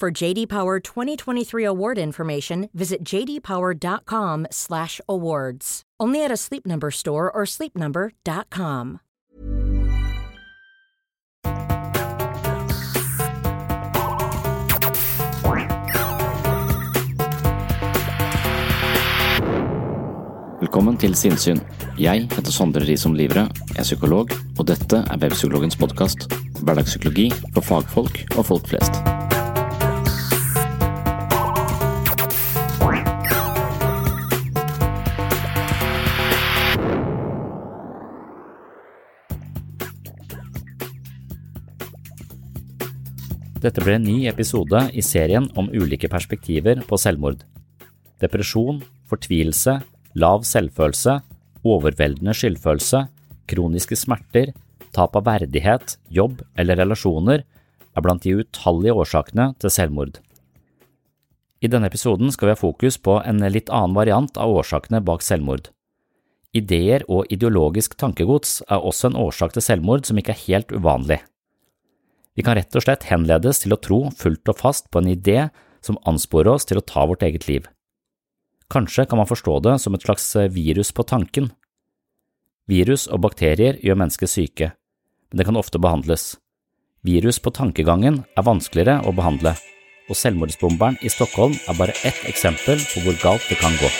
For JD Power 2023 award information, visit jdpower.com/awards. Only at a Sleep Number store or sleepnumber.com. Velkommen til Sinnsyn. Jeg heter Sondre Risom Livre, er psykolog, og dette er Webpsykologens podkast. Hverdagspsykologi for fagfolk og folk flest. Dette ble en ny episode i serien om ulike perspektiver på selvmord. Depresjon, fortvilelse, lav selvfølelse, overveldende skyldfølelse, kroniske smerter, tap av verdighet, jobb eller relasjoner er blant de utallige årsakene til selvmord. I denne episoden skal vi ha fokus på en litt annen variant av årsakene bak selvmord. Ideer og ideologisk tankegods er også en årsak til selvmord som ikke er helt uvanlig. Vi kan rett og slett henledes til å tro fullt og fast på en idé som ansporer oss til å ta vårt eget liv. Kanskje kan man forstå det som et slags virus på tanken. Virus og bakterier gjør mennesker syke, men det kan ofte behandles. Virus på tankegangen er vanskeligere å behandle, og selvmordsbomberen i Stockholm er bare ett eksempel på hvor galt det kan gå.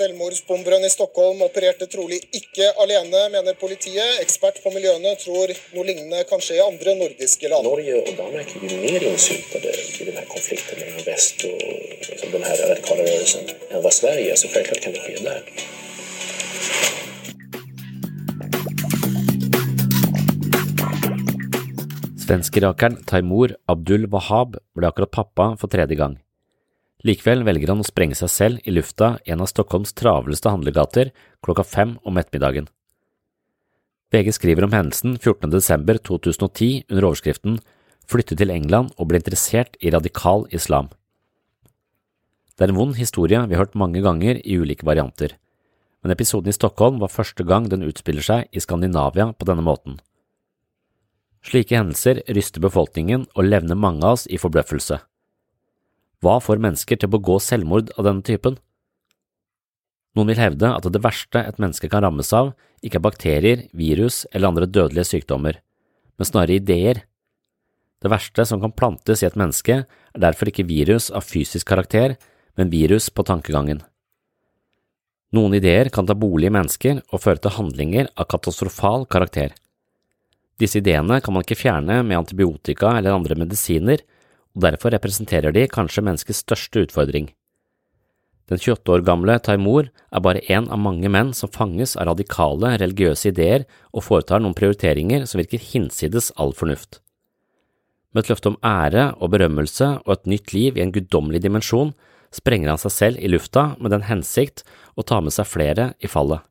Selvmordsbomberen i Stockholm opererte trolig ikke alene, mener politiet. Ekspert på miljøene tror noe lignende kan skje i andre nordiske land. Norge og Danmark er jo mer insyltade i denne här konflikten mellom vest og liksom, denne radikale rørelsen enn hva Sverige er, så selvfølgelig kan det skje der. Svenskerakeren Taimur Abdul Wahab ble akkurat pappa for tredje gang. Likevel velger han å sprenge seg selv i lufta i en av Stockholms travleste handlegater klokka fem om ettermiddagen. VG skriver om hendelsen 14. desember 2010 under overskriften Flytte til England og ble interessert i radikal islam. Det er en vond historie vi har hørt mange ganger i ulike varianter, men episoden i Stockholm var første gang den utspiller seg i Skandinavia på denne måten. Slike hendelser ryster befolkningen og levner mange av oss i forbløffelse. Hva får mennesker til å begå selvmord av denne typen? Noen vil hevde at det verste et menneske kan rammes av, ikke er bakterier, virus eller andre dødelige sykdommer, men snarere ideer. Det verste som kan plantes i et menneske, er derfor ikke virus av fysisk karakter, men virus på tankegangen. Noen ideer kan ta bolig i mennesker og føre til handlinger av katastrofal karakter. Disse ideene kan man ikke fjerne med antibiotika eller andre medisiner, og derfor representerer de kanskje menneskets største utfordring. Den 28 år gamle Taimur er bare én av mange menn som fanges av radikale religiøse ideer og foretar noen prioriteringer som virker hinsides all fornuft. Med et løfte om ære og berømmelse og et nytt liv i en guddommelig dimensjon sprenger han seg selv i lufta med den hensikt å ta med seg flere i fallet.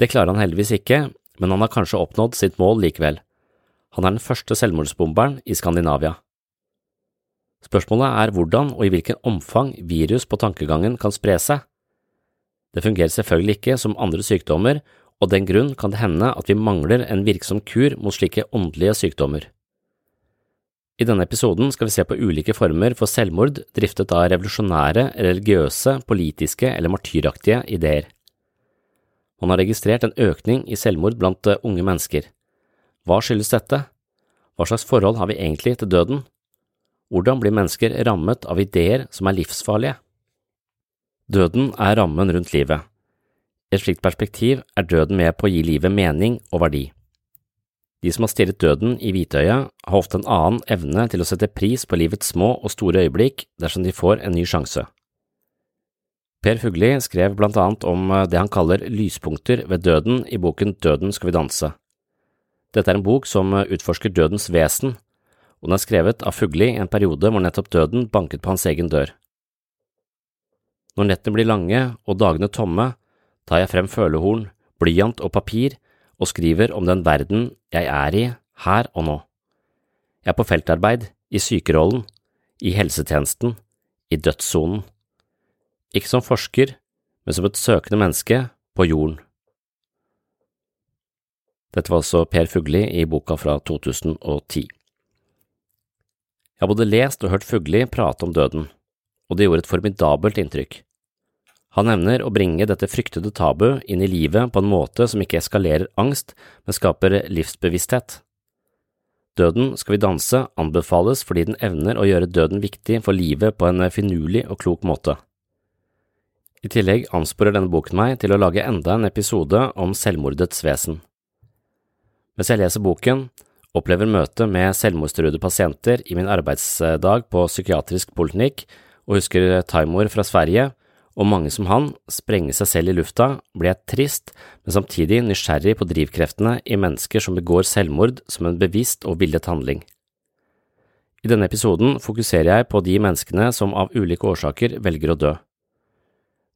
Det klarer han heldigvis ikke, men han har kanskje oppnådd sitt mål likevel. Han er den første selvmordsbomberen i Skandinavia. Spørsmålet er hvordan og i hvilken omfang virus på tankegangen kan spre seg. Det fungerer selvfølgelig ikke som andre sykdommer, og den grunn kan det hende at vi mangler en virksom kur mot slike åndelige sykdommer. I denne episoden skal vi se på ulike former for selvmord driftet av revolusjonære, religiøse, politiske eller martyraktige ideer. Man har registrert en økning i selvmord blant eh, unge mennesker. Hva skyldes dette? Hva slags forhold har vi egentlig til døden? Hvordan blir mennesker rammet av ideer som er livsfarlige? Døden er rammen rundt livet. I et slikt perspektiv er døden med på å gi livet mening og verdi. De som har stirret døden i hvitøyet, har ofte en annen evne til å sette pris på livets små og store øyeblikk dersom de får en ny sjanse. Per Fugli skrev blant annet om eh, det han kaller lyspunkter ved døden i boken Døden skal vi danse. Dette er en bok som eh, utforsker dødens vesen, og den er skrevet av Fugli i en periode hvor nettopp døden banket på hans egen dør. Når nettene blir lange og dagene tomme, tar jeg frem følehorn, blyant og papir og skriver om den verden jeg er i her og nå. Jeg er på feltarbeid, i sykerollen, i helsetjenesten, i dødssonen. Ikke som forsker, men som et søkende menneske på jorden. Dette var altså Per Fugli i boka fra 2010. Jeg har både lest og hørt Fugli prate om døden, og det gjorde et formidabelt inntrykk. Han evner å bringe dette fryktede tabu inn i livet på en måte som ikke eskalerer angst, men skaper livsbevissthet. Døden skal vi danse anbefales fordi den evner å gjøre døden viktig for livet på en finurlig og klok måte. I tillegg ansporer denne boken meg til å lage enda en episode om selvmordets vesen. Mens jeg leser boken, opplever møtet med selvmordstruede pasienter i min arbeidsdag på psykiatrisk poliklinikk og husker Taimor fra Sverige, og mange som han, sprenge seg selv i lufta, blir jeg trist, men samtidig nysgjerrig på drivkreftene i mennesker som begår selvmord som en bevisst og villet handling. I denne episoden fokuserer jeg på de menneskene som av ulike årsaker velger å dø.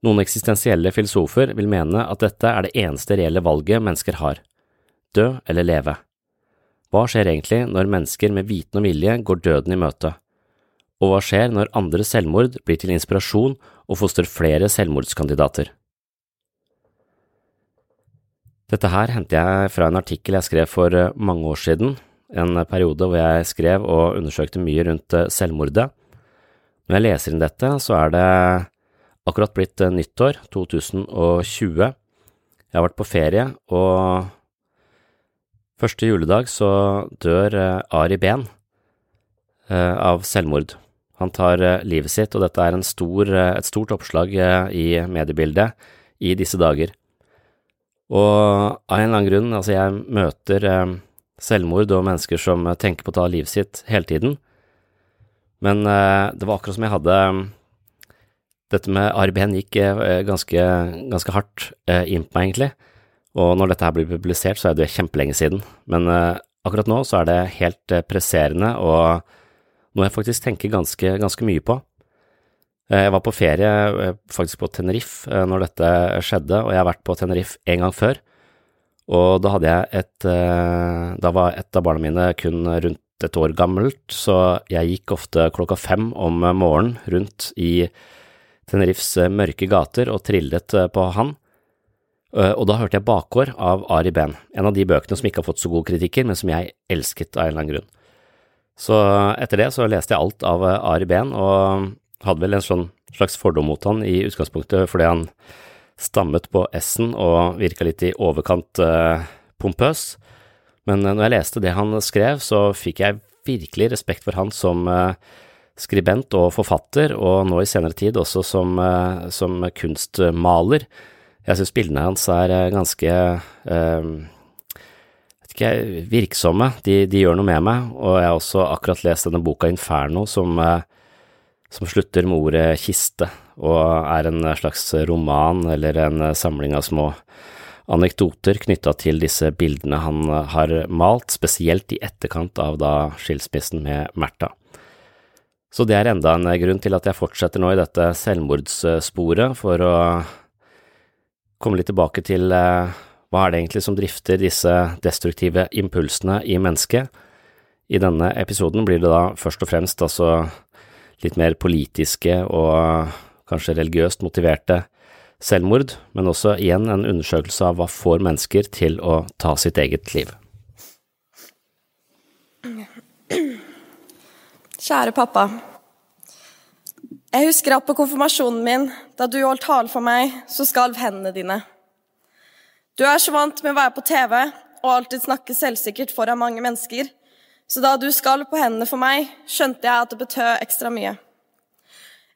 Noen eksistensielle filosofer vil mene at dette er det eneste reelle valget mennesker har – dø eller leve. Hva skjer egentlig når mennesker med viten og vilje går døden i møte? Og hva skjer når andre selvmord blir til inspirasjon og fostrer flere selvmordskandidater? Dette her henter jeg fra en artikkel jeg skrev for eh, mange år siden, en periode hvor jeg skrev og undersøkte mye rundt eh, selvmordet. Når jeg leser inn dette, så er det akkurat blitt eh, nyttår, 2020. Jeg har vært på ferie, og første juledag så dør Ari Behn av selvmord. Han tar eh, livet sitt, og dette er stor, eh, et stort oppslag eh, i mediebildet i disse dager. Og av en eller annen grunn, altså jeg møter selvmord og mennesker som tenker på å ta livet sitt hele tiden, men det var akkurat som jeg hadde Dette med Ari Behn gikk ganske, ganske hardt inn på meg, egentlig, og når dette her blir publisert, så er det kjempelenge siden, men akkurat nå så er det helt presserende og noe jeg faktisk tenker ganske, ganske mye på. Eh, jeg var på ferie eh, faktisk på Tenerife eh, når dette skjedde, og jeg har vært på Tenerife en gang før. Og da hadde jeg et Da var et av barna mine kun rundt et år gammelt, så jeg gikk ofte klokka fem om morgenen rundt i Teneriffes mørke gater og trillet på han. Og da hørte jeg Bakgård av Ari Behn, en av de bøkene som ikke har fått så gode kritikker, men som jeg elsket av en eller annen grunn. Så etter det så leste jeg alt av eh, Ari Behn, og hadde vel en sånn slags fordom mot han i utgangspunktet fordi han stammet på S-en og virka litt i overkant pompøs. Men når jeg leste det han skrev, så fikk jeg virkelig respekt for han som skribent og forfatter, og nå i senere tid også som, som kunstmaler. Jeg synes bildene hans er ganske ikke virksomme. De, de, gjør noe med meg, og jeg har også akkurat lest denne boka Inferno, som, eh, som slutter med ordet kiste, og er en slags roman eller en samling av små anekdoter knytta til disse bildene han har malt, spesielt i etterkant av da skilsmissen med Märtha. Så det er enda en grunn til at jeg fortsetter nå i dette selvmordssporet, for å komme litt tilbake til eh, hva er det egentlig som drifter disse destruktive impulsene i mennesket? I denne episoden blir det da først og fremst altså litt mer politiske og kanskje religiøst motiverte selvmord, men også igjen en undersøkelse av hva får mennesker til å ta sitt eget liv. Kjære pappa. Jeg husker at på konfirmasjonen min, da du holdt tale for meg, så skalv hendene dine. Du er så vant med å være på TV og alltid snakke selvsikkert foran mange mennesker, så da du skalv på hendene for meg, skjønte jeg at det betød ekstra mye.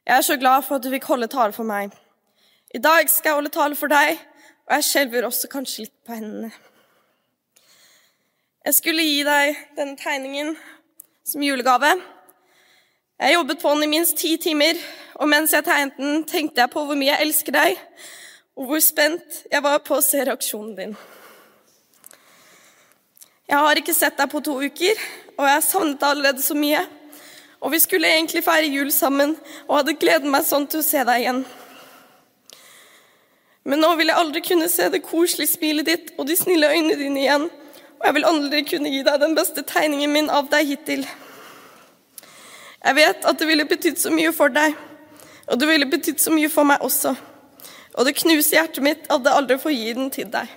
Jeg er så glad for at du fikk holde tale for meg. I dag skal jeg holde tale for deg, og jeg skjelver også kanskje litt på hendene. Jeg skulle gi deg denne tegningen som julegave. Jeg jobbet på den i minst ti timer, og mens jeg tegnet den, tenkte jeg på hvor mye jeg elsker deg, og hvor spent jeg var på å se reaksjonen din. Jeg har ikke sett deg på to uker, og jeg savnet deg allerede så mye. Og vi skulle egentlig feire jul sammen, og hadde gledet meg sånn til å se deg igjen. Men nå vil jeg aldri kunne se det koselige smilet ditt og de snille øynene dine igjen, og jeg vil aldri kunne gi deg den beste tegningen min av deg hittil. Jeg vet at det ville betydd så mye for deg, og det ville betydd så mye for meg også. Og det knuser hjertet mitt at jeg aldri får gi den til deg.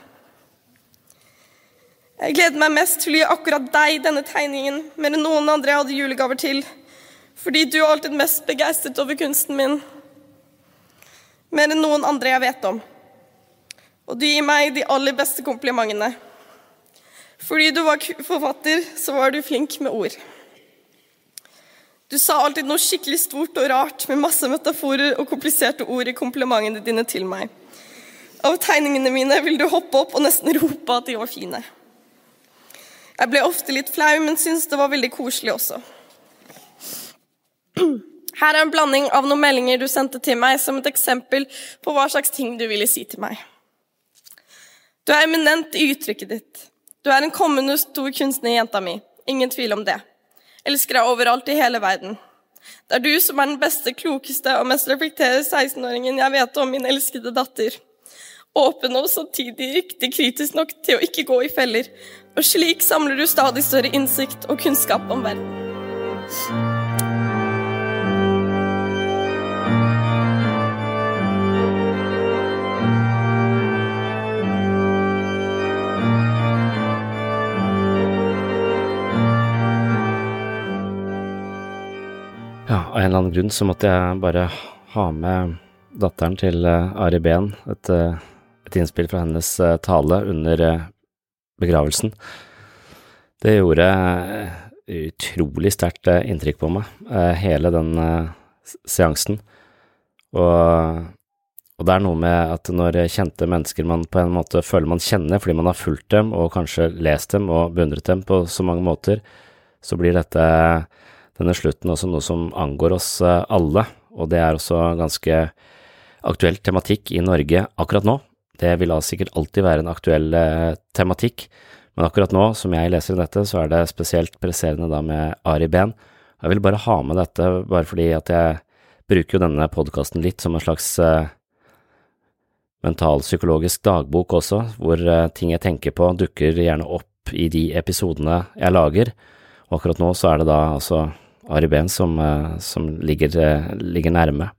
Jeg gleder meg mest til å gi akkurat deg denne tegningen mer enn noen andre jeg hadde julegaver til, fordi du er alltid mest begeistret over kunsten min. Mer enn noen andre jeg vet om. Og du gir meg de aller beste komplimentene. Fordi du var forfatter, så var du flink med ord. Du sa alltid noe skikkelig stort og rart med masse metaforer og kompliserte ord i komplimentene dine til meg. Av tegningene mine ville du hoppe opp og nesten rope at de var fine. Jeg ble ofte litt flau, men syntes det var veldig koselig også. Her er en blanding av noen meldinger du sendte til meg som et eksempel på hva slags ting du ville si til meg. Du er eminent i uttrykket ditt. Du er en kommende stor kunstner, jenta mi. Ingen tvil om det. Elsker deg overalt i hele verden. Det er du som er den beste, klokeste og mest reflekterende 16-åringen jeg vet om min elskede datter. Åpen og samtidig riktig kritisk nok til å ikke gå i feller, og slik samler du stadig større innsikt og kunnskap om verden. Eller annen grunn så måtte jeg bare ha med datteren til eh, Ari Behn, et, eh, et innspill fra hennes eh, tale under begravelsen. Det gjorde utrolig sterkt inntrykk på meg, hele den seansen. Og, og, det er noe med at når kjente mennesker man på en måte føler man kjenner fordi man har fulgt dem og kanskje lest dem og beundret dem på så mange måter, så blir dette, denne slutten også noe som angår oss alle, og det er også ganske aktuell tematikk i Norge akkurat nå. Det vil da sikkert alltid være en aktuell eh, tematikk, men akkurat nå, som jeg leser dette, så er det spesielt presserende da med Ari Behn. Jeg vil bare ha med dette, bare fordi at jeg bruker jo denne podkasten litt som en slags eh, mentalpsykologisk dagbok også, hvor eh, ting jeg tenker på dukker gjerne opp i de episodene jeg lager, og akkurat nå så er det da altså Ari Behn som, eh, som ligger, eh, ligger nærme.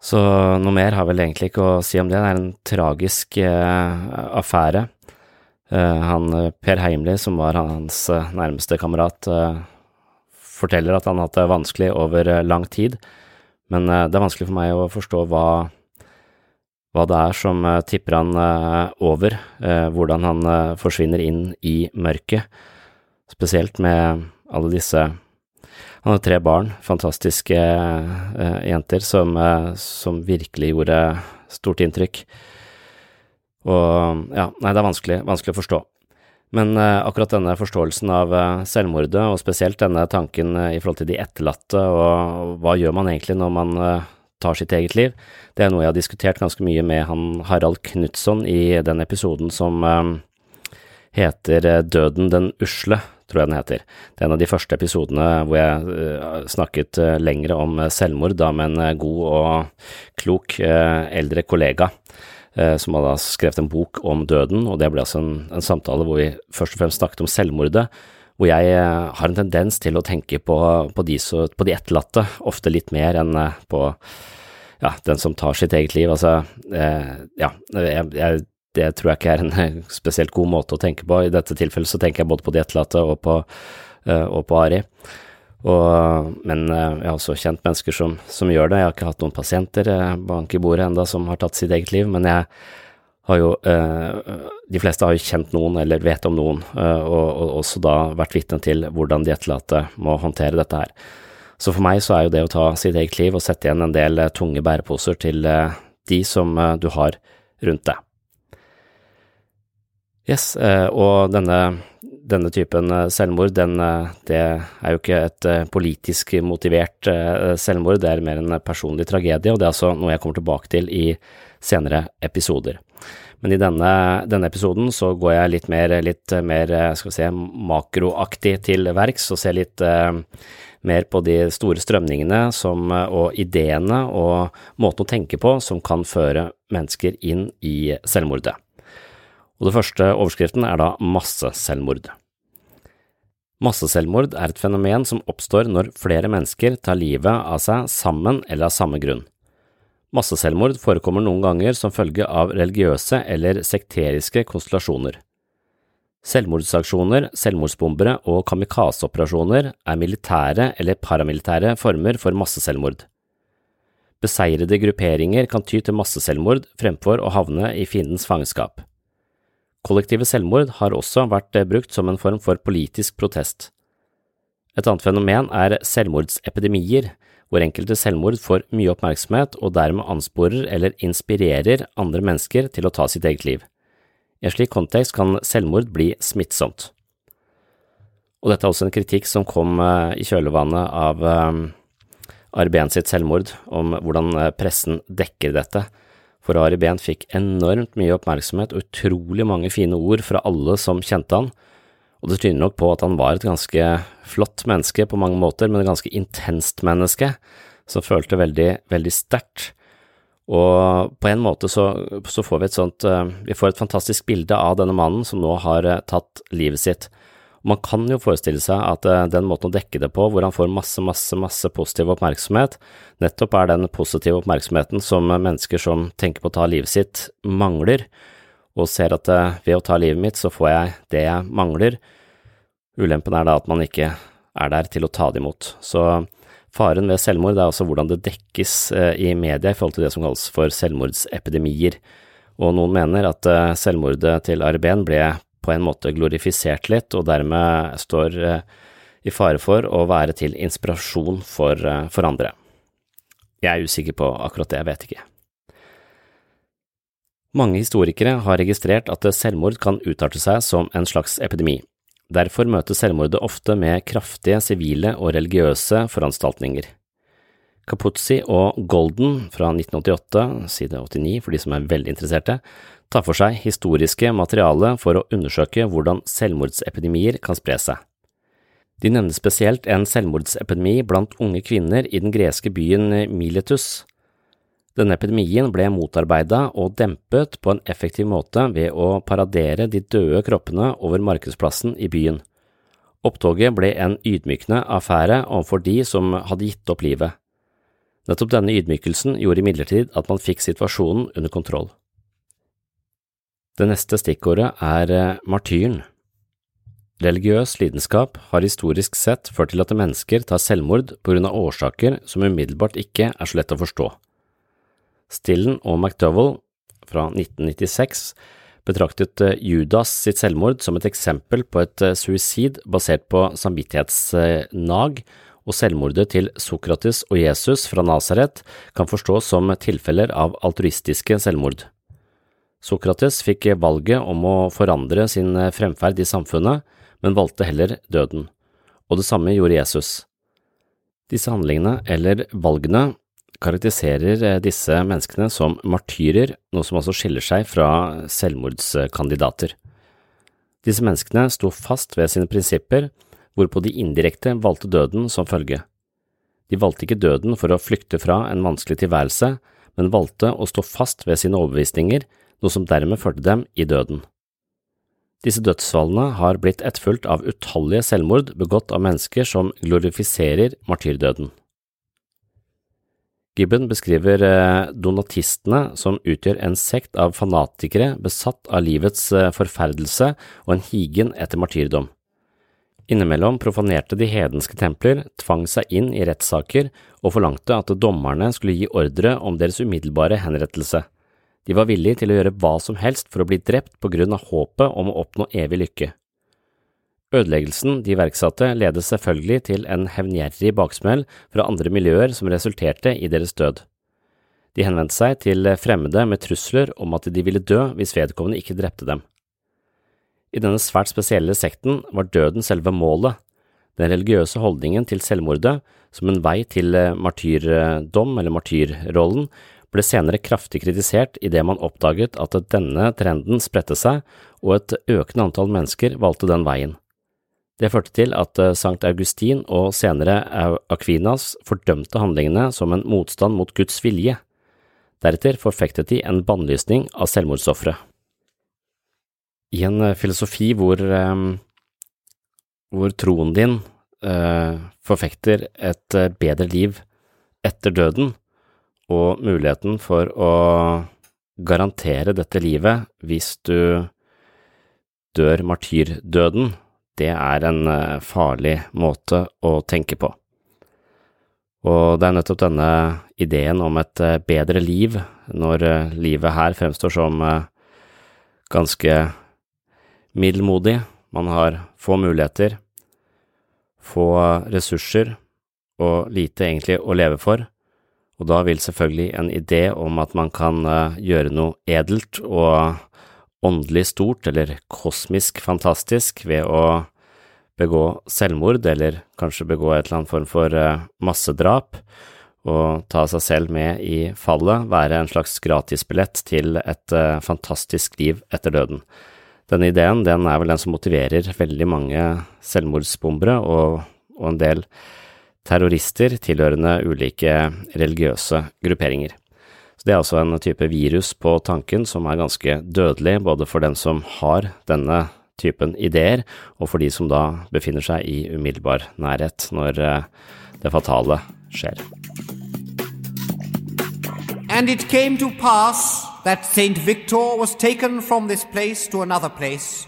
Så noe mer har vel egentlig ikke å si om det. Det er en tragisk eh, affære. Eh, han Per Heimli, som var hans nærmeste kamerat, forteller at han har hatt det vanskelig over lang tid, men det er vanskelig for meg å forstå hva, hva det er som tipper han over, hvordan han forsvinner inn i mørket, spesielt med alle disse han har tre barn, fantastiske uh, jenter, som, uh, som, virkelig gjorde stort inntrykk. Og ja, nei, det er vanskelig, vanskelig å forstå. Men uh, akkurat denne forståelsen av selvmordet, og spesielt denne tanken i forhold til de etterlatte, og hva gjør man egentlig når man tar sitt eget liv, det er noe jeg har diskutert ganske mye med han Harald Knutson i den episoden som heter Døden den usle, tror jeg den heter. Det er en av de første episodene hvor jeg uh, snakket uh, lengre om uh, selvmord, da med en god og klok eldre kollega. eh, som hadde skrevet en bok om døden, og det ble altså en, en samtale hvor vi først og fremst snakket om selvmordet, hvor jeg eh, har en tendens til å tenke på, på, de, så, på de etterlatte, ofte litt mer enn eh, på ja, den som tar sitt eget liv. Altså, eh, ja, jeg, jeg, det tror jeg ikke er en spesielt god måte å tenke på. I dette tilfellet så tenker jeg både på de etterlatte og på, eh, og på Ari. Og, men eh, jeg har også kjent mennesker som, som, gjør det. Jeg har ikke hatt noen pasienter bank i bordet enda som har tatt sitt eget liv, men jeg har jo eh, De fleste har jo kjent noen eller vet om noen, og, og også da vært vitne til hvordan de etterlatte må håndtere dette her. Så for meg så er jo det å ta sitt eget liv og sette igjen en del tunge bæreposer til de som du har rundt deg. Yes, og denne denne typen eh, selvmord, den, eh, det er jo ikke et eh, politisk motivert selvmord, det er mer en personlig tragedie, og det er altså noe jeg kommer tilbake til i senere episoder. Men i denne, denne episoden så går jeg litt mer, litt mer skal vi se, makroaktig til verks og ser litt mer på de store strømningene som, og ideene og måten å tenke på som kan føre mennesker inn i selvmordet. Og det første overskriften er da masseselvmord. Masseselvmord er et fenomen som oppstår når flere mennesker tar livet av seg sammen eller av samme grunn. Masseselvmord forekommer noen ganger som følge av religiøse eller sekteriske konstellasjoner. Selvmordsaksjoner, selvmordsbombere og kamikazeoperasjoner er militære eller paramilitære former for masseselvmord. Beseirede grupperinger kan ty til masseselvmord fremfor å havne i fiendens fangenskap. Kollektive selvmord har også vært eh, brukt som en form for politisk protest. Et annet fenomen er selvmordsepidemier, hvor enkelte selvmord får mye oppmerksomhet og dermed ansporer eller inspirerer andre mennesker til å ta sitt eget liv. I en slik kontekst kan selvmord bli smittsomt. Og dette er også en kritikk som kom eh, i kjølvannet av eh, Arben sitt selvmord, om hvordan pressen dekker dette for Ari Behn fikk enormt mye oppmerksomhet og utrolig mange fine ord fra alle som kjente han, og det tyder nok på at han var et ganske flott menneske på mange måter, men et ganske intenst menneske, som følte veldig, veldig sterkt. Og på en måte så, så, får vi et sånt, eh, vi får et fantastisk bilde av denne mannen som nå har eh, tatt livet sitt. Man kan jo forestille seg at eh, den måten å dekke det på, hvor han får masse, masse, masse positiv oppmerksomhet, nettopp er den positive oppmerksomheten som mennesker som tenker på å ta livet sitt, mangler, og ser at eh, ved å ta livet mitt, så får jeg det jeg mangler. Ulempen er da at man ikke er der til å ta det imot. Så faren ved selvmord er også hvordan det dekkes eh, i media i forhold til det som kalles for selvmordsepidemier. Og noen mener at selvmordet til Arben ble på en måte glorifisert litt, og dermed står eh, i fare for å være til inspirasjon for, eh, for andre. Jeg er usikker på akkurat det, jeg vet ikke. Mange historikere har registrert at selvmord kan utarte seg som en slags epidemi. Derfor møtes selvmordet ofte med kraftige sivile og religiøse foranstaltninger. Capuzzi og Golden fra 1988, side 89 for de som er veldig interesserte, tar for seg historiske materiale for å undersøke hvordan selvmordsepidemier kan spre seg. De nevner spesielt en selvmordsepidemi blant unge kvinner i den greske byen Miletus. Denne epidemien ble motarbeidet og dempet på en effektiv måte ved å paradere de døde kroppene over markedsplassen i byen. Opptoget ble en ydmykende affære overfor de som hadde gitt opp livet. Nettopp denne ydmykelsen gjorde imidlertid at man fikk situasjonen under kontroll. Det neste stikkordet er eh, martyren. Religiøs lidenskap har historisk sett ført til at mennesker tar selvmord på grunn av årsaker som umiddelbart ikke er så lett å forstå. Stillen og McDowell fra 1996 betraktet eh, Judas sitt selvmord som et eksempel på et eh, suicid basert på samvittighetsnag, og selvmordet til Sokrates og Jesus fra Nasaret kan forstås som tilfeller av altruistiske selvmord. Sokrates fikk valget om å forandre sin fremferd i samfunnet, men valgte heller døden, og det samme gjorde Jesus. Disse handlingene, eller valgene, karakteriserer disse menneskene som martyrer, noe som altså skiller seg fra selvmordskandidater. Disse menneskene sto fast ved sine prinsipper, hvorpå de indirekte valgte døden som følge. De valgte ikke døden for å flykte fra en vanskelig tilværelse, men valgte å stå fast ved sine overbevisninger noe som dermed førte dem i døden. Disse dødsfallene har blitt etterfulgt av utallige selvmord begått av mennesker som glorifiserer martyrdøden. Gibbon beskriver eh, donatistene som utgjør en sekt av fanatikere besatt av livets eh, forferdelse og en higen etter martyrdom. Innimellom profanerte de hedenske templer, tvang seg inn i rettssaker og forlangte at dommerne skulle gi ordre om deres umiddelbare henrettelse. De var villige til å gjøre hva som helst for å bli drept på grunn av håpet om å oppnå evig lykke. Ødeleggelsen de iverksatte ledet selvfølgelig til en hevngjerrig baksmell fra andre miljøer som resulterte i deres død. De henvendte seg til fremmede med trusler om at de ville dø hvis vedkommende ikke drepte dem. I denne svært spesielle sekten var døden selve målet, den religiøse holdningen til selvmordet som en vei til martyrdom eller martyrrollen ble senere kraftig kritisert idet man oppdaget at denne trenden spredte seg og et økende antall mennesker valgte den veien. Det førte til at eh, Sankt Augustin og senere Aquinas fordømte handlingene som en motstand mot Guds vilje. Deretter forfektet de en bannlysning av selvmordsofre. I en eh, filosofi hvor, eh, hvor troen din forfekter et bedre liv etter døden, og muligheten for å garantere dette livet hvis du dør martyrdøden, det er en eh, farlig måte å tenke på. Og det er nettopp denne ideen om et eh, bedre liv, når eh, livet her fremstår som ganske middelmodig, man har få muligheter, få ressurser og lite egentlig å leve for, og da vil selvfølgelig en idé om at man kan gjøre noe edelt og åndelig stort eller kosmisk fantastisk ved å begå selvmord eller kanskje begå et eller annet form for uh, massedrap og ta seg selv med i fallet, være en slags gratisbillett til et uh, fantastisk liv etter døden. Denne ideen den er vel den som motiverer veldig mange selvmordsbombere og, og en del terrorister tilhørende ulike religiøse grupperinger. Så Det er altså en type virus på tanken som er ganske dødelig både for den som har denne typen ideer, og for de som da befinner seg i umiddelbar nærhet når eh, det fatale skjer. And it came to pass that Saint Victor was taken from this place to another place,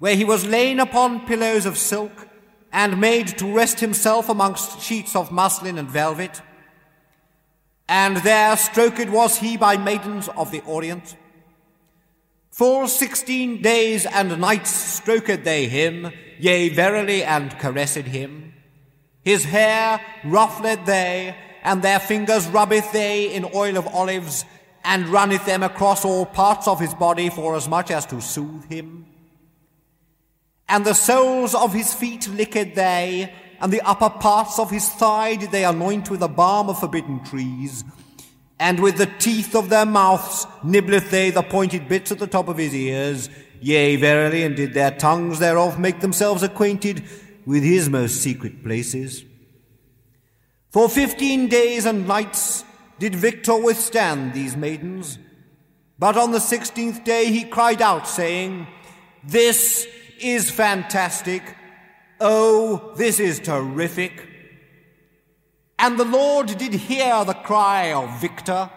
where he was lain upon pillows of silk, and made to rest himself amongst sheets of muslin and velvet. And there stroked was he by maidens of the Orient. Full sixteen days and nights stroked they him, yea, verily, and caressed him. His hair ruffled they, and their fingers rubbeth they in oil of olives, and runneth them across all parts of his body for as much as to soothe him. And the soles of his feet licked they, and the upper parts of his thigh did they anoint with the balm of forbidden trees, and with the teeth of their mouths nibbleth they the pointed bits at the top of his ears. Yea, verily, and did their tongues thereof make themselves acquainted with his most secret places. For fifteen days and nights did Victor withstand these maidens, but on the sixteenth day he cried out, saying, This is fantastic. Oh, this is terrific. And the Lord did hear the cry of Victor,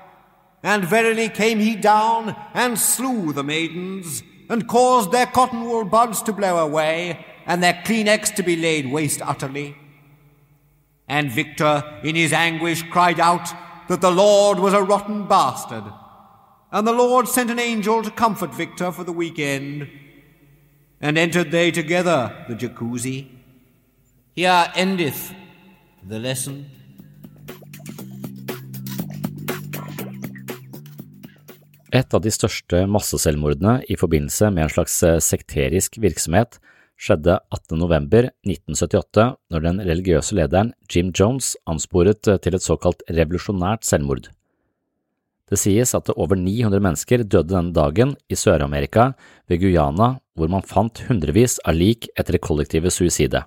and verily came he down and slew the maidens, and caused their cotton wool buds to blow away, and their Kleenex to be laid waste utterly. And Victor, in his anguish, cried out that the Lord was a rotten bastard. And the Lord sent an angel to comfort Victor for the weekend. And entered they together the jacuzzi. Here endeth the lesson. Et av de største masseselvmordene i forbindelse med en slags eh, sekterisk virksomhet skjedde 18. november 1978 når den religiøse lederen Jim Jones ansporet eh, til et såkalt revolusjonært selvmord. Det sies at over 900 mennesker døde denne dagen i Sør-Amerika, ved Guyana, hvor man fant hundrevis av lik etter det kollektive suicidet.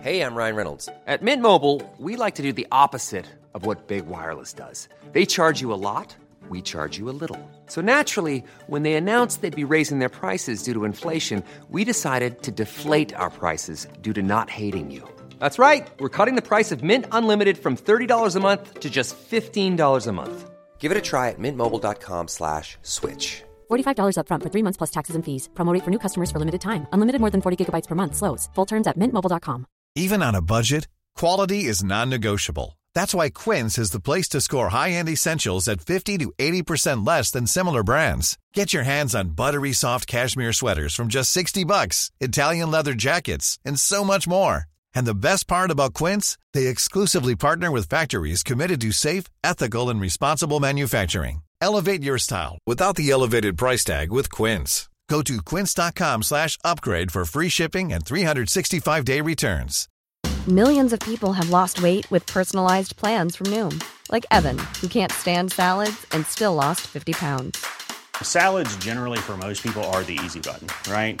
Hey, I'm Ryan Reynolds. At Mint Mobile, we like to do the opposite of what Big Wireless does. They charge you a lot, we charge you a little. So naturally, when they announced they'd be raising their prices due to inflation, we decided to deflate our prices due to not hating you. That's right. We're cutting the price of Mint Unlimited from $30 a month to just $15 a month. Give it a try at mintmobile.com slash switch. $45 upfront for three months plus taxes and fees. Promo rate for new customers for limited time. Unlimited more than 40 gigabytes per month. Slows. Full terms at mintmobile.com. Even on a budget, quality is non-negotiable. That's why Quince is the place to score high-end essentials at 50 to 80% less than similar brands. Get your hands on buttery soft cashmere sweaters from just 60 bucks, Italian leather jackets, and so much more. And the best part about Quince, they exclusively partner with factories committed to safe, ethical, and responsible manufacturing. Elevate your style without the elevated price tag with Quince. Go to quince.com slash upgrade for free shipping and 365-day returns. Millions of people have lost weight with personalized plans from Noom, like Evan, who can't stand salads and still lost 50 pounds. Salads generally for most people are the easy button, right?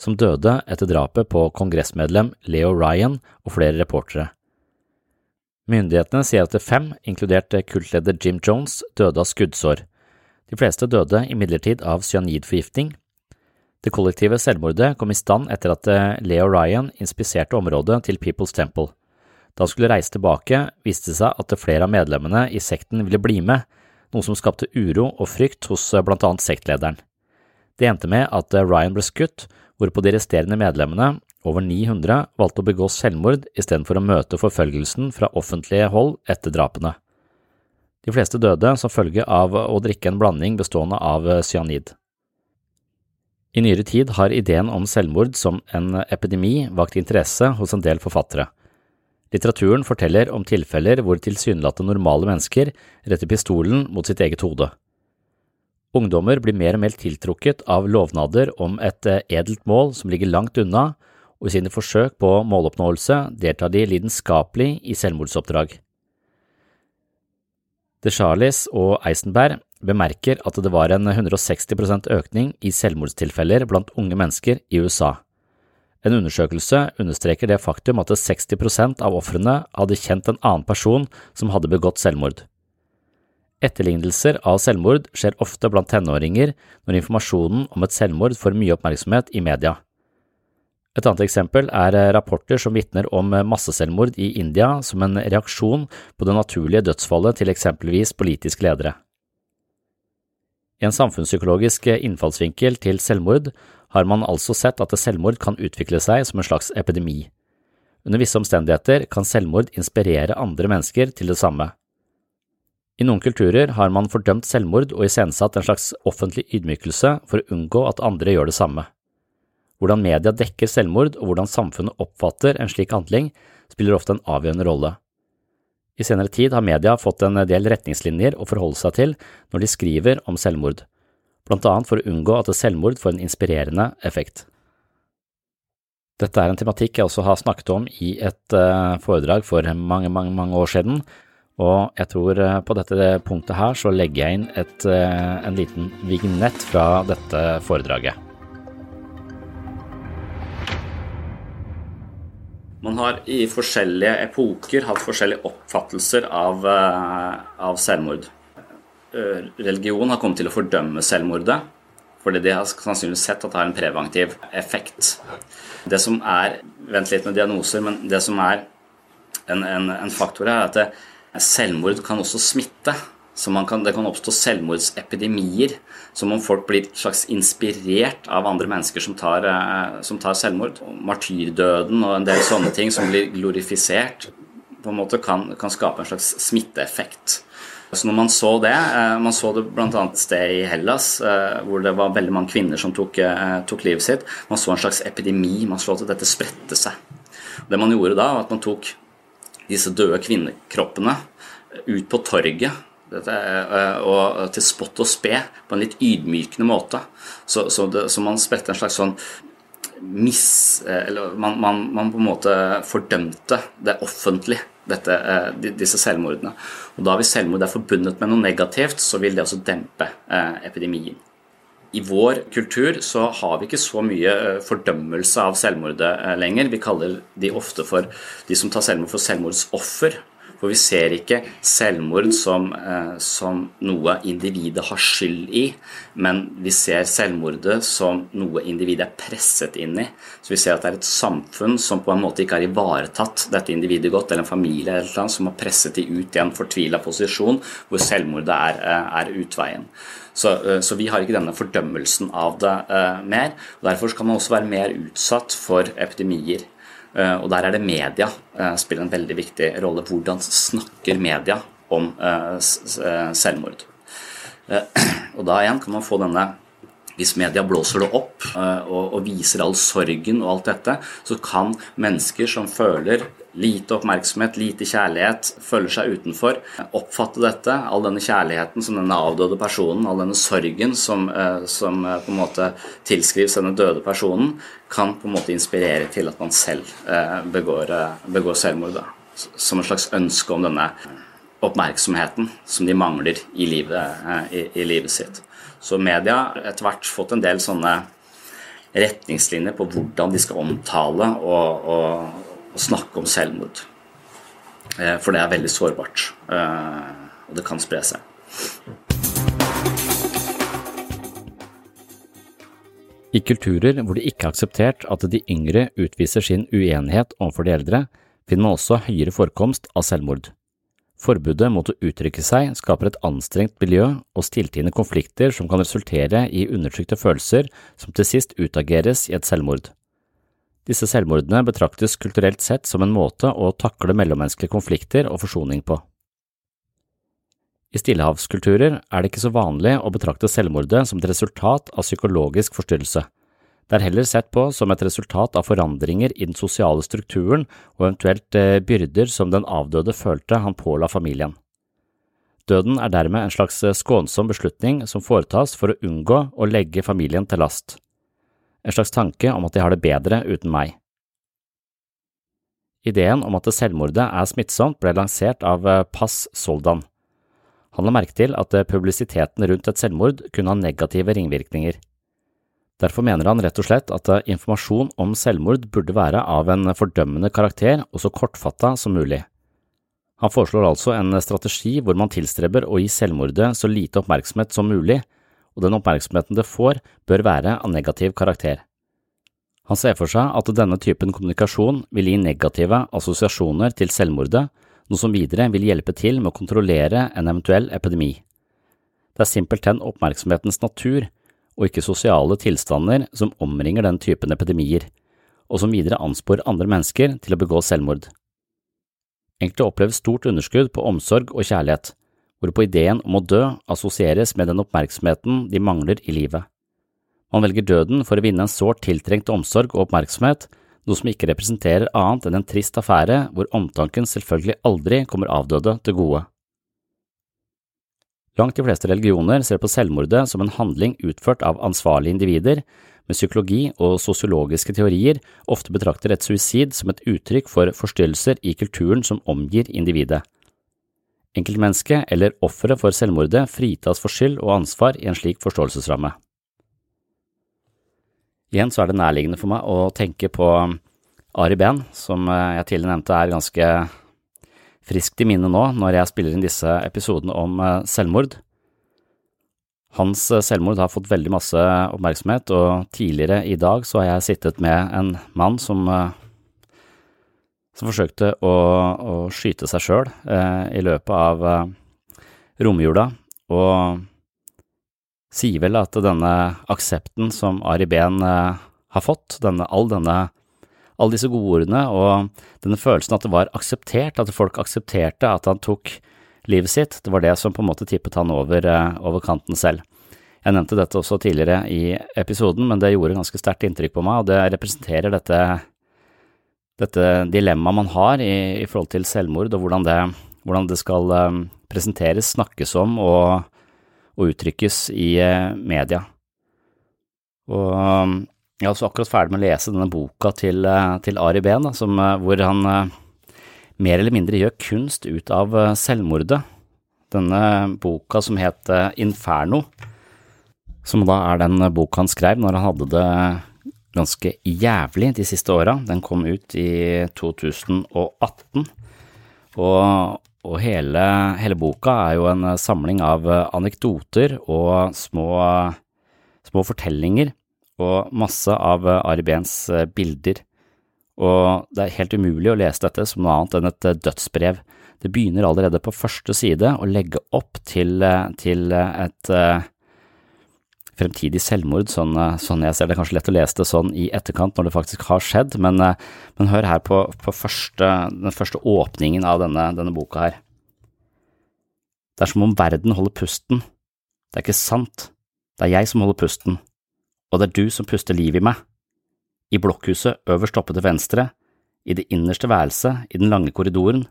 som døde etter drapet på kongressmedlem Leo Ryan og flere reportere. Myndighetene sier at fem, inkludert kultleder Jim Jones, døde av skuddsår. De fleste døde imidlertid av cyanidforgiftning. Det kollektive selvmordet kom i stand etter at Leo Ryan inspiserte området til People's Temple. Da han skulle reise tilbake, viste det seg at flere av medlemmene i sekten ville bli med, noe som skapte uro og frykt hos blant annet sektlederen. Det endte med at Ryan ble skutt, hvorpå de resterende medlemmene, over 900, valgte å begå selvmord istedenfor å møte forfølgelsen fra offentlige hold etter drapene. De fleste døde som følge av å drikke en blanding bestående av cyanid. I nyere tid har ideen om selvmord som en epidemi vakt interesse hos en del forfattere. Litteraturen forteller om tilfeller hvor tilsynelatende normale mennesker retter pistolen mot sitt eget hode. Ungdommer blir mer og mer tiltrukket av lovnader om et edelt mål som ligger langt unna, og i sine forsøk på måloppnåelse deltar de lidenskapelig i selvmordsoppdrag. De Charlies og Eisenberg bemerker at det var en 160% økning i selvmordstilfeller blant unge mennesker i USA. En undersøkelse understreker det faktum at 60% av ofrene hadde kjent en annen person som hadde begått selvmord. Etterlignelser av selvmord skjer ofte blant tenåringer når informasjonen om et selvmord får mye oppmerksomhet i media. Et annet eksempel er rapporter som vitner om masseselvmord i India som en reaksjon på det naturlige dødsfallet til eksempelvis politiske ledere. I en samfunnspsykologisk innfallsvinkel til selvmord har man altså sett at selvmord kan utvikle seg som en slags epidemi. Under visse omstendigheter kan selvmord inspirere andre mennesker til det samme. I noen kulturer har man fordømt selvmord og iscenesatt en slags offentlig ydmykelse for å unngå at andre gjør det samme. Hvordan media dekker selvmord og hvordan samfunnet oppfatter en slik handling, spiller ofte en avgjørende rolle. I senere tid har media fått en del retningslinjer å forholde seg til når de skriver om selvmord, blant annet for å unngå at selvmord får en inspirerende effekt. Dette er en tematikk jeg også har snakket om i et foredrag for mange, mange, mange år siden, og jeg tror på dette punktet her så legger jeg inn et, en liten vignett fra dette foredraget. Man har i forskjellige epoker hatt forskjellige oppfattelser av, av selvmord. Religion har kommet til å fordømme selvmordet, fordi de har sannsynligvis sett at det har en preventiv effekt. Det som er Vent litt med diagnoser, men det som er en, en, en faktor er at det, selvmord kan også smitte. Så kan, det kan oppstå selvmordsepidemier, som om folk blir slags inspirert av andre mennesker som tar, som tar selvmord. Martyrdøden og en del sånne ting som blir glorifisert, på en måte kan, kan skape en slags smitteeffekt. Så når Man så det man så det bl.a. et sted i Hellas, hvor det var veldig mange kvinner som tok, tok livet sitt. Man så en slags epidemi. Man så at dette spredte seg. Det man gjorde da, var at man tok disse døde kvinnekroppene ut på torget dette, og til spott og spe på en litt ydmykende måte. Så, så, det, så man spredte en slags sånn mis... Eller man, man, man, på en måte fordømte det offentlig, dette, disse selvmordene. Og da hvis selvmord er forbundet med noe negativt, så vil det også dempe epidemien. I vår kultur så har vi ikke så mye fordømmelse av selvmordet lenger. Vi kaller de ofte for de som tar selvmord, for selvmordsoffer. For vi ser ikke selvmord som, eh, som, noe individet har skyld i, men vi ser selvmordet som noe individet er presset inn i. Så vi ser at det er et samfunn som på en måte ikke har ivaretatt dette individet godt, eller en familie eller noe som har presset de ut i en fortvila posisjon hvor selvmordet er, eh, er utveien. Så, eh, så, vi har ikke denne fordømmelsen av det uh, mer. Derfor skal man også være mer utsatt for epidemier. Eh, og der er det media uh, spiller en veldig viktig rolle. Hvordan snakker media om uh, selvmord? og da igjen kan man få denne hvis media blåser det opp og viser all sorgen og alt dette, så kan mennesker som føler lite oppmerksomhet, lite kjærlighet, føler seg utenfor, oppfatte dette, all denne kjærligheten som denne avdøde personen, all denne sorgen som, eh, som, eh, på en måte tilskrives denne døde personen, kan på en måte inspirere til at man selv eh, begår, begår selvmord. Da. Som en slags ønske om denne oppmerksomheten som de mangler i livet, i, i livet sitt. Så media har etter hvert fått en del sånne retningslinjer på hvordan de skal omtale og, og, å snakke om selvmord. Eh, for det er veldig sårbart, eh, og det kan spre seg. I kulturer hvor det ikke er akseptert at de yngre utviser sin uenighet overfor de eldre, finner man også høyere forekomst av selvmord. Forbudet mot å uttrykke seg skaper et anstrengt miljø og stilltiende konflikter som kan resultere i undertrykte følelser som til sist utageres i et selvmord. Disse selvmordene betraktes kulturelt sett som en måte å takle mellommenneskelige konflikter og forsoning på. I stillehavskulturer er det ikke så vanlig å betrakte selvmordet som et resultat av psykologisk forstyrrelse. Det er heller sett på som et resultat av forandringer i den sosiale strukturen og eventuelt eh, byrder som den avdøde følte han påla familien. Døden er dermed en slags eh, skånsom beslutning som foretas for å unngå å legge familien til last en slags tanke om at de har det bedre uten meg. Ideen om at selvmordet er smittsomt ble lansert av eh, Pass Soldan. Han la merke til at eh, publisiteten rundt et selvmord kunne ha negative ringvirkninger. Derfor mener han rett og slett at eh, informasjon om selvmord burde være av en fordømmende karakter og så kortfatta som mulig. Han foreslår altså en strategi hvor man tilstreber å gi selvmordet så lite oppmerksomhet som mulig, og den oppmerksomheten det får, bør være av negativ karakter. Han ser for seg at denne typen kommunikasjon vil gi negative assosiasjoner til selvmordet, noe som videre vil hjelpe til med å kontrollere en eventuell epidemi. Det er simpelthen oppmerksomhetens natur, og ikke sosiale tilstander, som omringer den typen epidemier, og som videre ansporer andre mennesker til å begå selvmord. Enkelte opplever stort underskudd på omsorg og kjærlighet, hvorpå ideen om å dø assosieres med den oppmerksomheten de mangler i livet. Man velger døden for å vinne en sårt tiltrengt omsorg og oppmerksomhet, noe som ikke representerer annet enn en trist affære hvor omtanken selvfølgelig aldri kommer avdøde til gode. Langt de fleste religioner ser på selvmordet som en handling utført av ansvarlige individer, men psykologi og sosiologiske teorier ofte betrakter et suicid som et uttrykk for forstyrrelser i kulturen som omgir individet. Enkeltmennesket eller offeret for selvmordet fritas for skyld og ansvar i en slik forståelsesramme. Igjen så er det nærliggende for meg å tenke på Ari Behn, som eh, jeg tidligere nevnte er ganske friskt i minne nå når jeg spiller inn disse episodene om eh, selvmord. Hans eh, selvmord har fått veldig masse oppmerksomhet, og tidligere i dag så har jeg sittet med en mann som som forsøkte å, å skyte seg sjøl eh, i løpet av eh, romjula, og sier vel at denne aksepten som Ari Behn eh, har fått, denne, all denne alle disse godordene og denne følelsen at det var akseptert, at folk aksepterte at han tok livet sitt, det var det som på en måte tippet han over, eh, over kanten selv. Jeg nevnte dette også tidligere i episoden, men det gjorde ganske sterkt inntrykk på meg, og det representerer dette dette dilemmaet man har i, i, forhold til selvmord, og hvordan det hvordan det skal eh, presenteres, snakkes om og, og uttrykkes i eh, media. Og jeg er også akkurat ferdig med å lese denne boka til, til Ari Behn, hvor han mer eller mindre gjør kunst ut av selvmordet. Denne boka som het Inferno, som da er den boka han skrev når han hadde det ganske jævlig de siste åra. Den kom ut i 2018, og, og hele, hele, boka er jo en samling av anekdoter og små, små fortellinger og masse av Ari Behns bilder. Og det er helt umulig å lese dette som noe annet enn et dødsbrev. Det begynner allerede på første side å legge opp til, til et fremtidig selvmord, sånn, eh, sånn, jeg ser det. Kanskje lett å lese det sånn i etterkant når det faktisk har skjedd, men, eh, men hør her på, på første, den første åpningen av denne, denne boka her. Det er som om verden holder pusten. Det er ikke sant. Det er jeg som holder pusten, og det er du som puster liv i meg. I blokkhuset øverst oppe til venstre, i det innerste værelset i den lange korridoren,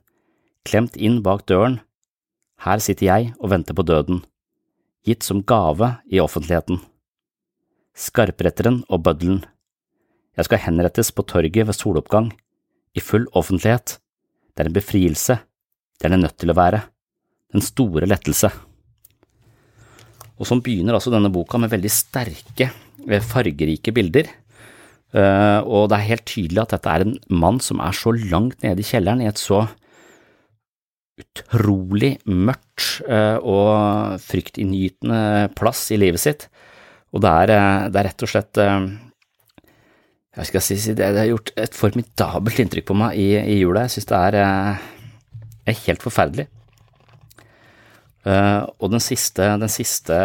klemt inn bak døren, her sitter jeg og venter på døden gitt som gave i offentligheten. Skarpretteren og bøddelen. Jeg skal henrettes på torget ved soloppgang, i full offentlighet. Det er en befrielse, det er det nødt til å være, den store lettelse. Og sånn begynner altså denne boka med veldig sterke, eh, fargerike bilder. Uh, og det er helt tydelig at dette er en mann som er så langt nede i kjelleren, i et så utrolig mørkt eh, og fryktinngytende plass i livet sitt. Og det er, eh, det er rett og slett eh, jeg skal si, det, har gjort et formidabelt inntrykk på meg i, i jula. Jeg synes det er, er, helt forferdelig. Og den siste, den siste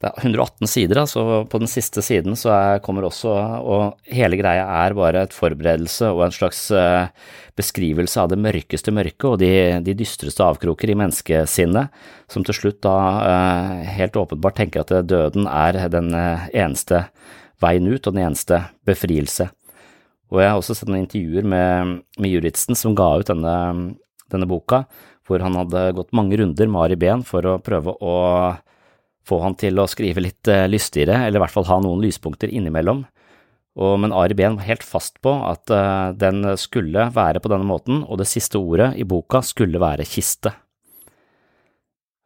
det er 118 sider, så på den siste siden så er, kommer også Og hele greia er bare et forberedelse og en slags uh, beskrivelse av det mørkeste mørket og de, de dystreste avkroker i menneskesinnet, som til slutt da uh, helt åpenbart tenker at døden er den uh, eneste veien ut og den eneste befrielse. Og jeg har også sett noen intervjuer med, med Juritzen som ga ut denne, denne boka, hvor han hadde gått mange runder med Ari Behn for å prøve å få han til å skrive litt uh, lystigere, eller i hvert fall ha noen lyspunkter innimellom. Og, men Ari Behn var helt fast på at uh, den skulle være på denne måten, og det siste ordet i boka skulle være kiste.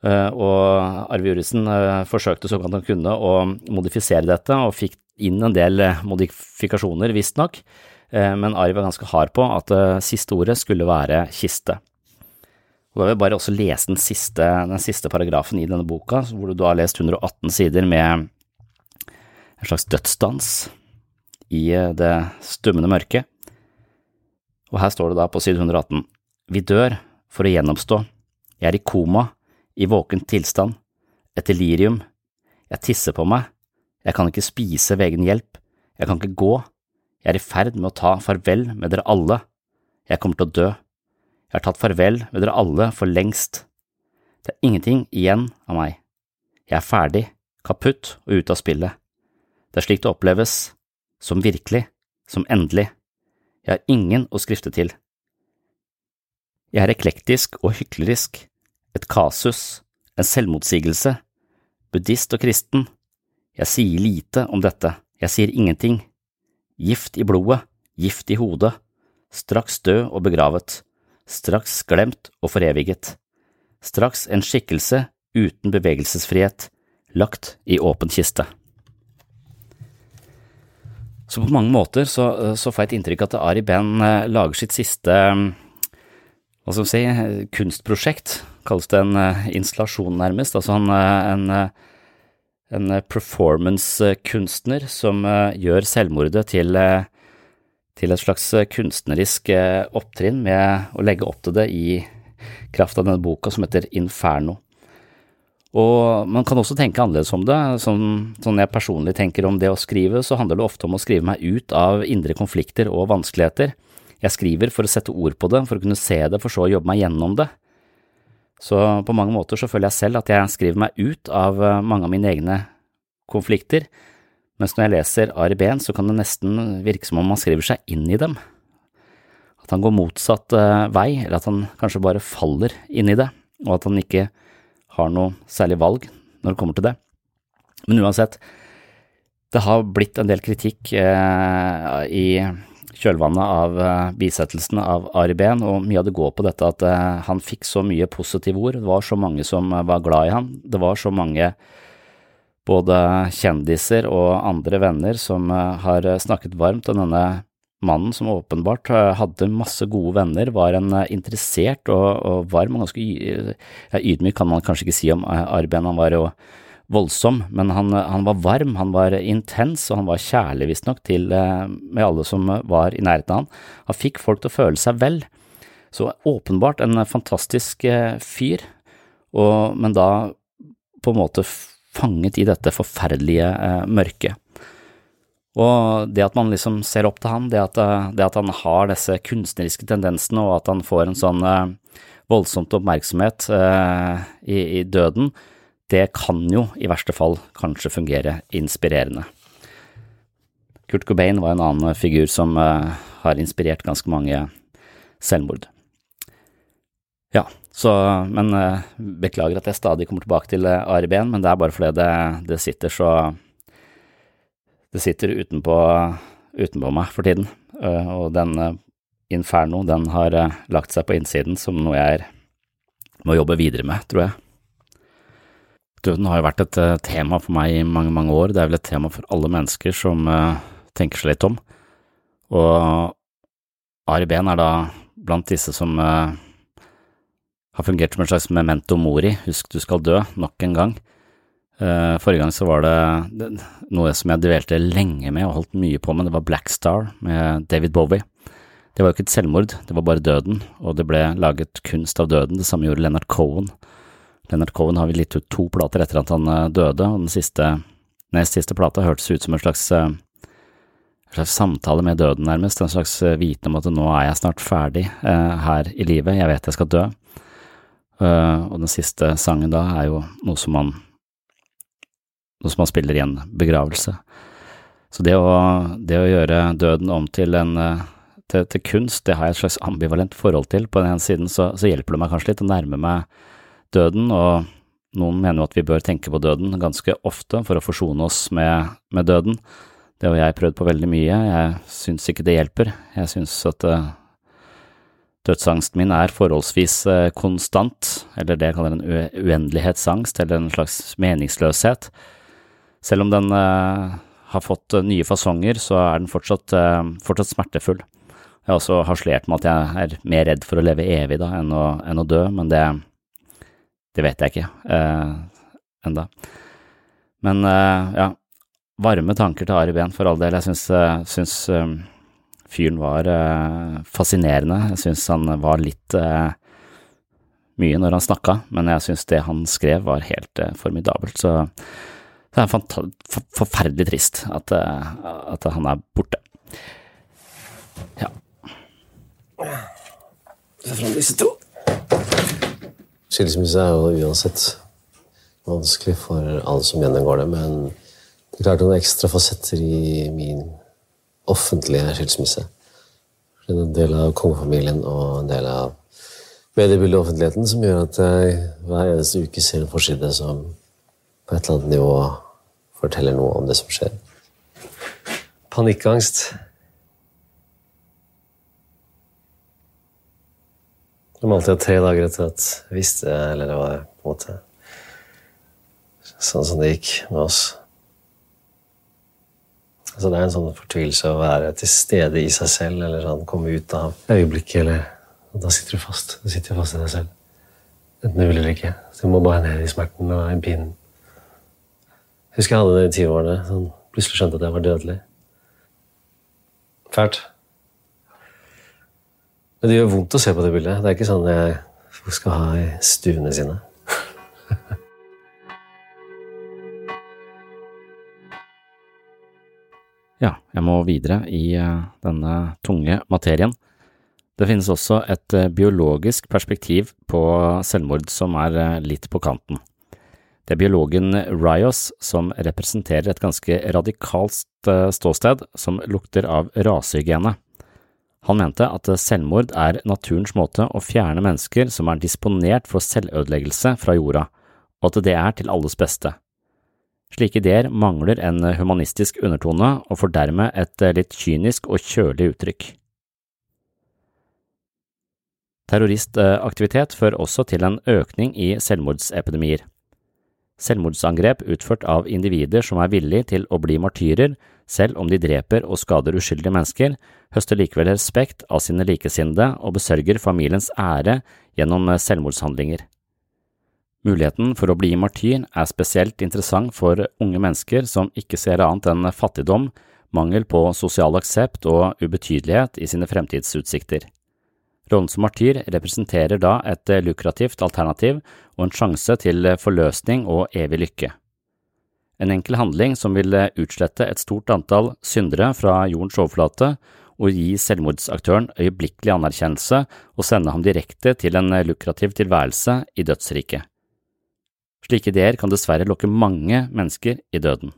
Uh, og Arve Juritzen forsøkte så godt han kunne å modifisere dette, og fikk inn en del modifikasjoner, visstnok, men Ari var ganske hard på at siste ordet skulle være kiste. Og Da vil jeg bare også lese den siste, den siste paragrafen i denne boka, hvor du da har lest 118 sider med en slags dødsdans i eh, det stummende mørket. Og her står det da på side 118, Vi dør for å gjenoppstå. Jeg er i koma, i våken tilstand, et delirium. Jeg tisser på meg. Jeg kan ikke spise ved egen hjelp. Jeg kan ikke gå. Jeg er i ferd med å ta farvel med dere alle. Jeg kommer til å dø. Jeg har tatt farvel med dere alle for lengst. Det er ingenting igjen av meg. Jeg er ferdig, kaputt og ute av spillet. Det er slik det oppleves, som virkelig, som endelig. Jeg har ingen å skrifte til. Jeg er eklektisk og hyklerisk, et kasus, en selvmotsigelse, buddhist og kristen. Jeg sier lite om dette, jeg sier ingenting. Gift i blodet, gift i hodet, straks død og begravet straks glemt og foreviget, straks en skikkelse uten bevegelsesfrihet, lagt i åpen kiste. Så på mange måter så, så får jeg et inntrykk at Ari Behn eh, lager sitt siste hva skal vi si, kunstprosjekt, kalles det en eh, installasjon nærmest, altså han, eh, en, en performance-kunstner som gjør selvmordet til til et slags eh, kunstnerisk eh, opptrinn med å legge opp til det i kraft av denne boka som heter Inferno. Og man kan også tenke annerledes om det. Sånn, sånn jeg personlig tenker om det å skrive, så handler det ofte om å skrive meg ut av indre konflikter og vanskeligheter. Jeg skriver for å sette ord på det, for å kunne se det, for så å jobbe meg gjennom det. Så på mange måter så føler jeg selv at jeg skriver meg ut av eh, mange av mine egne konflikter, mens når jeg leser Ari Behn, så kan det nesten virke som om man skriver seg inn i dem. at han går motsatt uh, vei, eller at han kanskje bare faller inn i det, og at han ikke har noe særlig valg når det kommer til det. Men uansett, det har blitt en del kritikk eh, i kjølvannet av eh, bisettelsen av Ari Behn, og mye av det går på dette at han fikk så mye positive ord, det var så mange som var glad i han, det var så mange både kjendiser og andre venner som har snakket varmt om denne mannen som åpenbart eh, hadde masse gode venner, var en eh, interessert og, og varm og ganske ja, ydmyk kan man kanskje ikke si om eh, Arben, han var jo voldsom, men han, han, var varm, han var intens, og han var kjærlig visstnok til med alle som var i nærheten av han. Han fikk folk til å føle seg vel. Så åpenbart en fantastisk fyr, og, men da på en måte fanget i dette forferdelige mørket. Og det at man liksom ser opp til han, det at, eh, det at han har disse kunstneriske tendensene, og at han får en sånn uh, voldsomt oppmerksomhet i, i, døden, det kan jo i verste fall kanskje fungere inspirerende. Kurt Cobain var en annen figur som har inspirert ganske mange selvmord. Ja, så, men beklager at jeg stadig kommer tilbake til ARB-en, men det er bare fordi det, det sitter så det sitter utenpå, utenpå meg for tiden, eh, og den Inferno, den har eh, lagt seg på innsiden som noe jeg må jobbe videre med, tror jeg. Døden har jo vært et eh, tema for meg i mange, mange år, det er vel et tema for alle mennesker som tenker seg litt om, og Ari Behn er da blant disse som har fungert som en slags memento mori, husk du skal dø, nok en gang. Uh, forrige gang så var det, noe som jeg dvelte lenge med og holdt mye på med, det var Black Star med David Bowie. Det var jo ikke et selvmord, det var bare døden, og det ble laget kunst av døden, det samme gjorde Leonard Cohen. Leonard Cohen har vi gitt ut to plater etter at han uh, døde, og den siste, nest siste plata hørtes ut som en slags, uh, en slags samtale med døden, nærmest, en slags viten om at nå er jeg snart ferdig her i livet, jeg vet jeg skal dø. Og den siste sangen da er jo noe som man noe som man spiller i en begravelse. Så det å, det å gjøre døden om til en eh, til, til, kunst, det har jeg et slags ambivalent forhold til. På den ene siden så, så, hjelper det meg kanskje litt å nærme meg døden, og noen mener jo at vi bør tenke på døden ganske ofte for å forsone oss med, med døden. Det har jeg prøvd på veldig mye, jeg syns ikke det hjelper. Jeg syns at uh, dødsangsten min er forholdsvis uh, konstant, eller det jeg kaller en uendelighetsangst, eller en slags meningsløshet. Selv om den uh, har fått uh, nye fasonger, så er den fortsatt, fortsatt, smertefull. Jeg har også harselert med at jeg er mer redd for å leve evig da enn å, enn å dø, men det, det, vet jeg ikke eh, enda. Men ja, varme tanker til Ari Behn for all del. Jeg syns, syns fyren var fascinerende. Jeg syns han var litt mye når han snakka, men jeg syns det han skrev var helt formidabelt. Så det er forferdelig trist at, eh, at, han er borte. Ja. Se fram disse to. Skilsmisse er jo uansett vanskelig for alle som gjennomgår det, men det er klart noen ekstra fasetter i min offentlige skilsmisse. En del av kongefamilien og en del av mediebildet og offentligheten som gjør at jeg hver eneste uke ser en forside som på et eller annet nivå forteller noe om det som skjer. Panikkangst. Som alltid tre dager etter at jeg visste, eller det var på en måte sånn som det gikk med oss. Altså det er en sånn fortvilelse å være til stede i seg selv, eller sånn, komme ut av øyeblikket, eller Da sitter du fast. Du sitter fast i deg selv. Enten du vil eller ikke. Så du må bare ned i smerten og i pinen. Jeg husker jeg hadde det i tiårene. Sånn, plutselig skjønte at jeg var dødelig. Fælt. Men det gjør vondt å se på det bildet. Det er ikke sånn jeg skal ha i stuene sine. Ja, jeg må videre i eh, denne tunge materien. Det finnes også et eh, biologisk perspektiv på selvmord som er eh, litt på kanten. Det er biologen Ryos som representerer et ganske radikalt ståsted som lukter av rasehygiene. Han mente at selvmord er naturens måte å fjerne mennesker som er disponert for selvødeleggelse fra jorda, og at det er til alles beste. Slike ideer mangler en humanistisk undertone og får dermed et litt kynisk og kjølig uttrykk. Terroristaktivitet fører også til en økning i selvmordsepidemier. Selvmordsangrep utført av individer som er villige til å bli martyrer, selv om de dreper og skader uskyldige mennesker, høster likevel respekt av sine likesinnede og besørger familiens ære gjennom selvmordshandlinger. Muligheten for å bli martyr er spesielt interessant for unge mennesker som ikke ser annet enn fattigdom, mangel på sosial aksept og ubetydelighet i sine fremtidsutsikter. Rollen som martyr representerer da et lukrativt alternativ og en sjanse til forløsning og evig lykke. En enkel handling som vil utslette et stort antall syndere fra jordens overflate og gi selvmordsaktøren øyeblikkelig anerkjennelse og sende ham direkte til en lukrativ tilværelse i dødsriket. Slike ideer kan dessverre lokke mange mennesker i døden.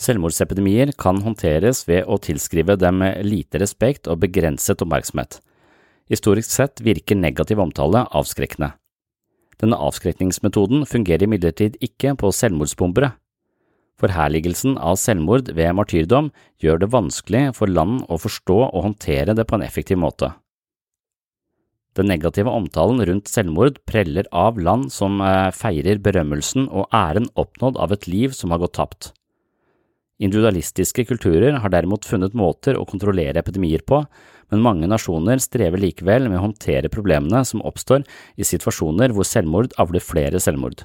Selvmordsepidemier kan håndteres ved å tilskrive dem lite respekt og begrenset oppmerksomhet. Historisk sett virker negativ omtale avskrekkende. Denne avskrekningsmetoden fungerer imidlertid ikke på selvmordsbombere. Forherligelsen av selvmord ved martyrdom gjør det vanskelig for land å forstå og håndtere det på en effektiv måte. Den negative omtalen rundt selvmord preller av land som eh, feirer berømmelsen og æren oppnådd av et liv som har gått tapt. Individualistiske kulturer har derimot funnet måter å kontrollere epidemier på, men mange nasjoner strever likevel med å håndtere problemene som oppstår i situasjoner hvor selvmord avler flere selvmord.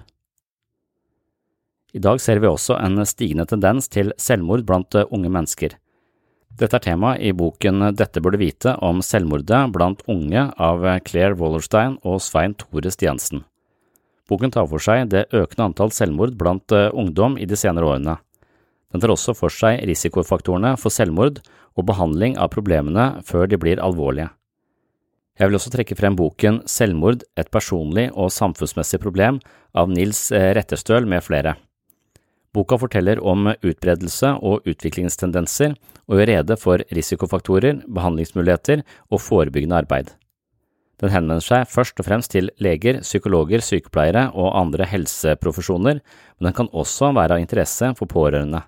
I dag ser vi også en stigende tendens til selvmord blant unge mennesker. Dette er tema i boken Dette burde vite om selvmordet blant unge av Claire Wallerstein og Svein Tore Stiansen. Boken tar for seg det økende antall selvmord blant ungdom i de senere årene. Den tar også for seg risikofaktorene for selvmord og behandling av problemene før de blir alvorlige. Jeg vil også trekke frem boken Selvmord – et personlig og samfunnsmessig problem av Nils Rettestøl med flere. Boka forteller om utbredelse og utviklingstendenser og gjør rede for risikofaktorer, behandlingsmuligheter og forebyggende arbeid. Den henvender seg først og fremst til leger, psykologer, sykepleiere og andre helseprofesjoner, men den kan også være av interesse for pårørende.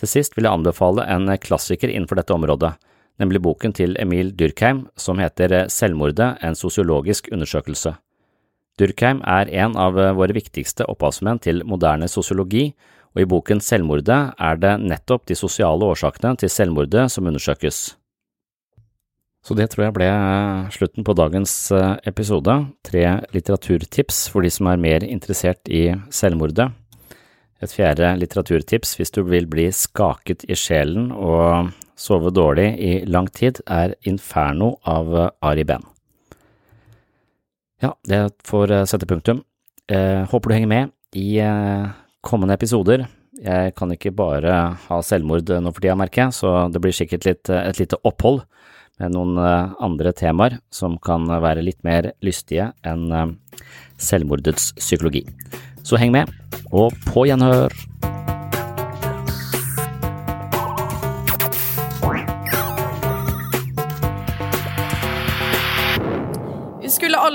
Til sist vil jeg anbefale en klassiker innenfor dette området, nemlig boken til Emil Dyrkheim som heter Selvmordet – en sosiologisk undersøkelse. Durkheim er en av våre viktigste opphavsmenn til moderne sosiologi, og i boken Selvmordet er det nettopp de sosiale årsakene til selvmordet som undersøkes. Så det tror jeg ble slutten på dagens eh, episode. Tre litteraturtips for de som er mer interessert i selvmordet. Et fjerde litteraturtips hvis du vil bli skaket i sjelen og sove dårlig i lang tid, er Inferno av Ari Behn. Ja, det får eh, sette punktum. Eh, håper du henger med i eh, kommende episoder. Jeg kan ikke bare ha selvmord nå for tida, merker jeg, så det blir sikkert litt, et lite opphold med noen andre temaer som kan være litt mer lystige enn selvmordets psykologi. Så heng med, og på gjenhør!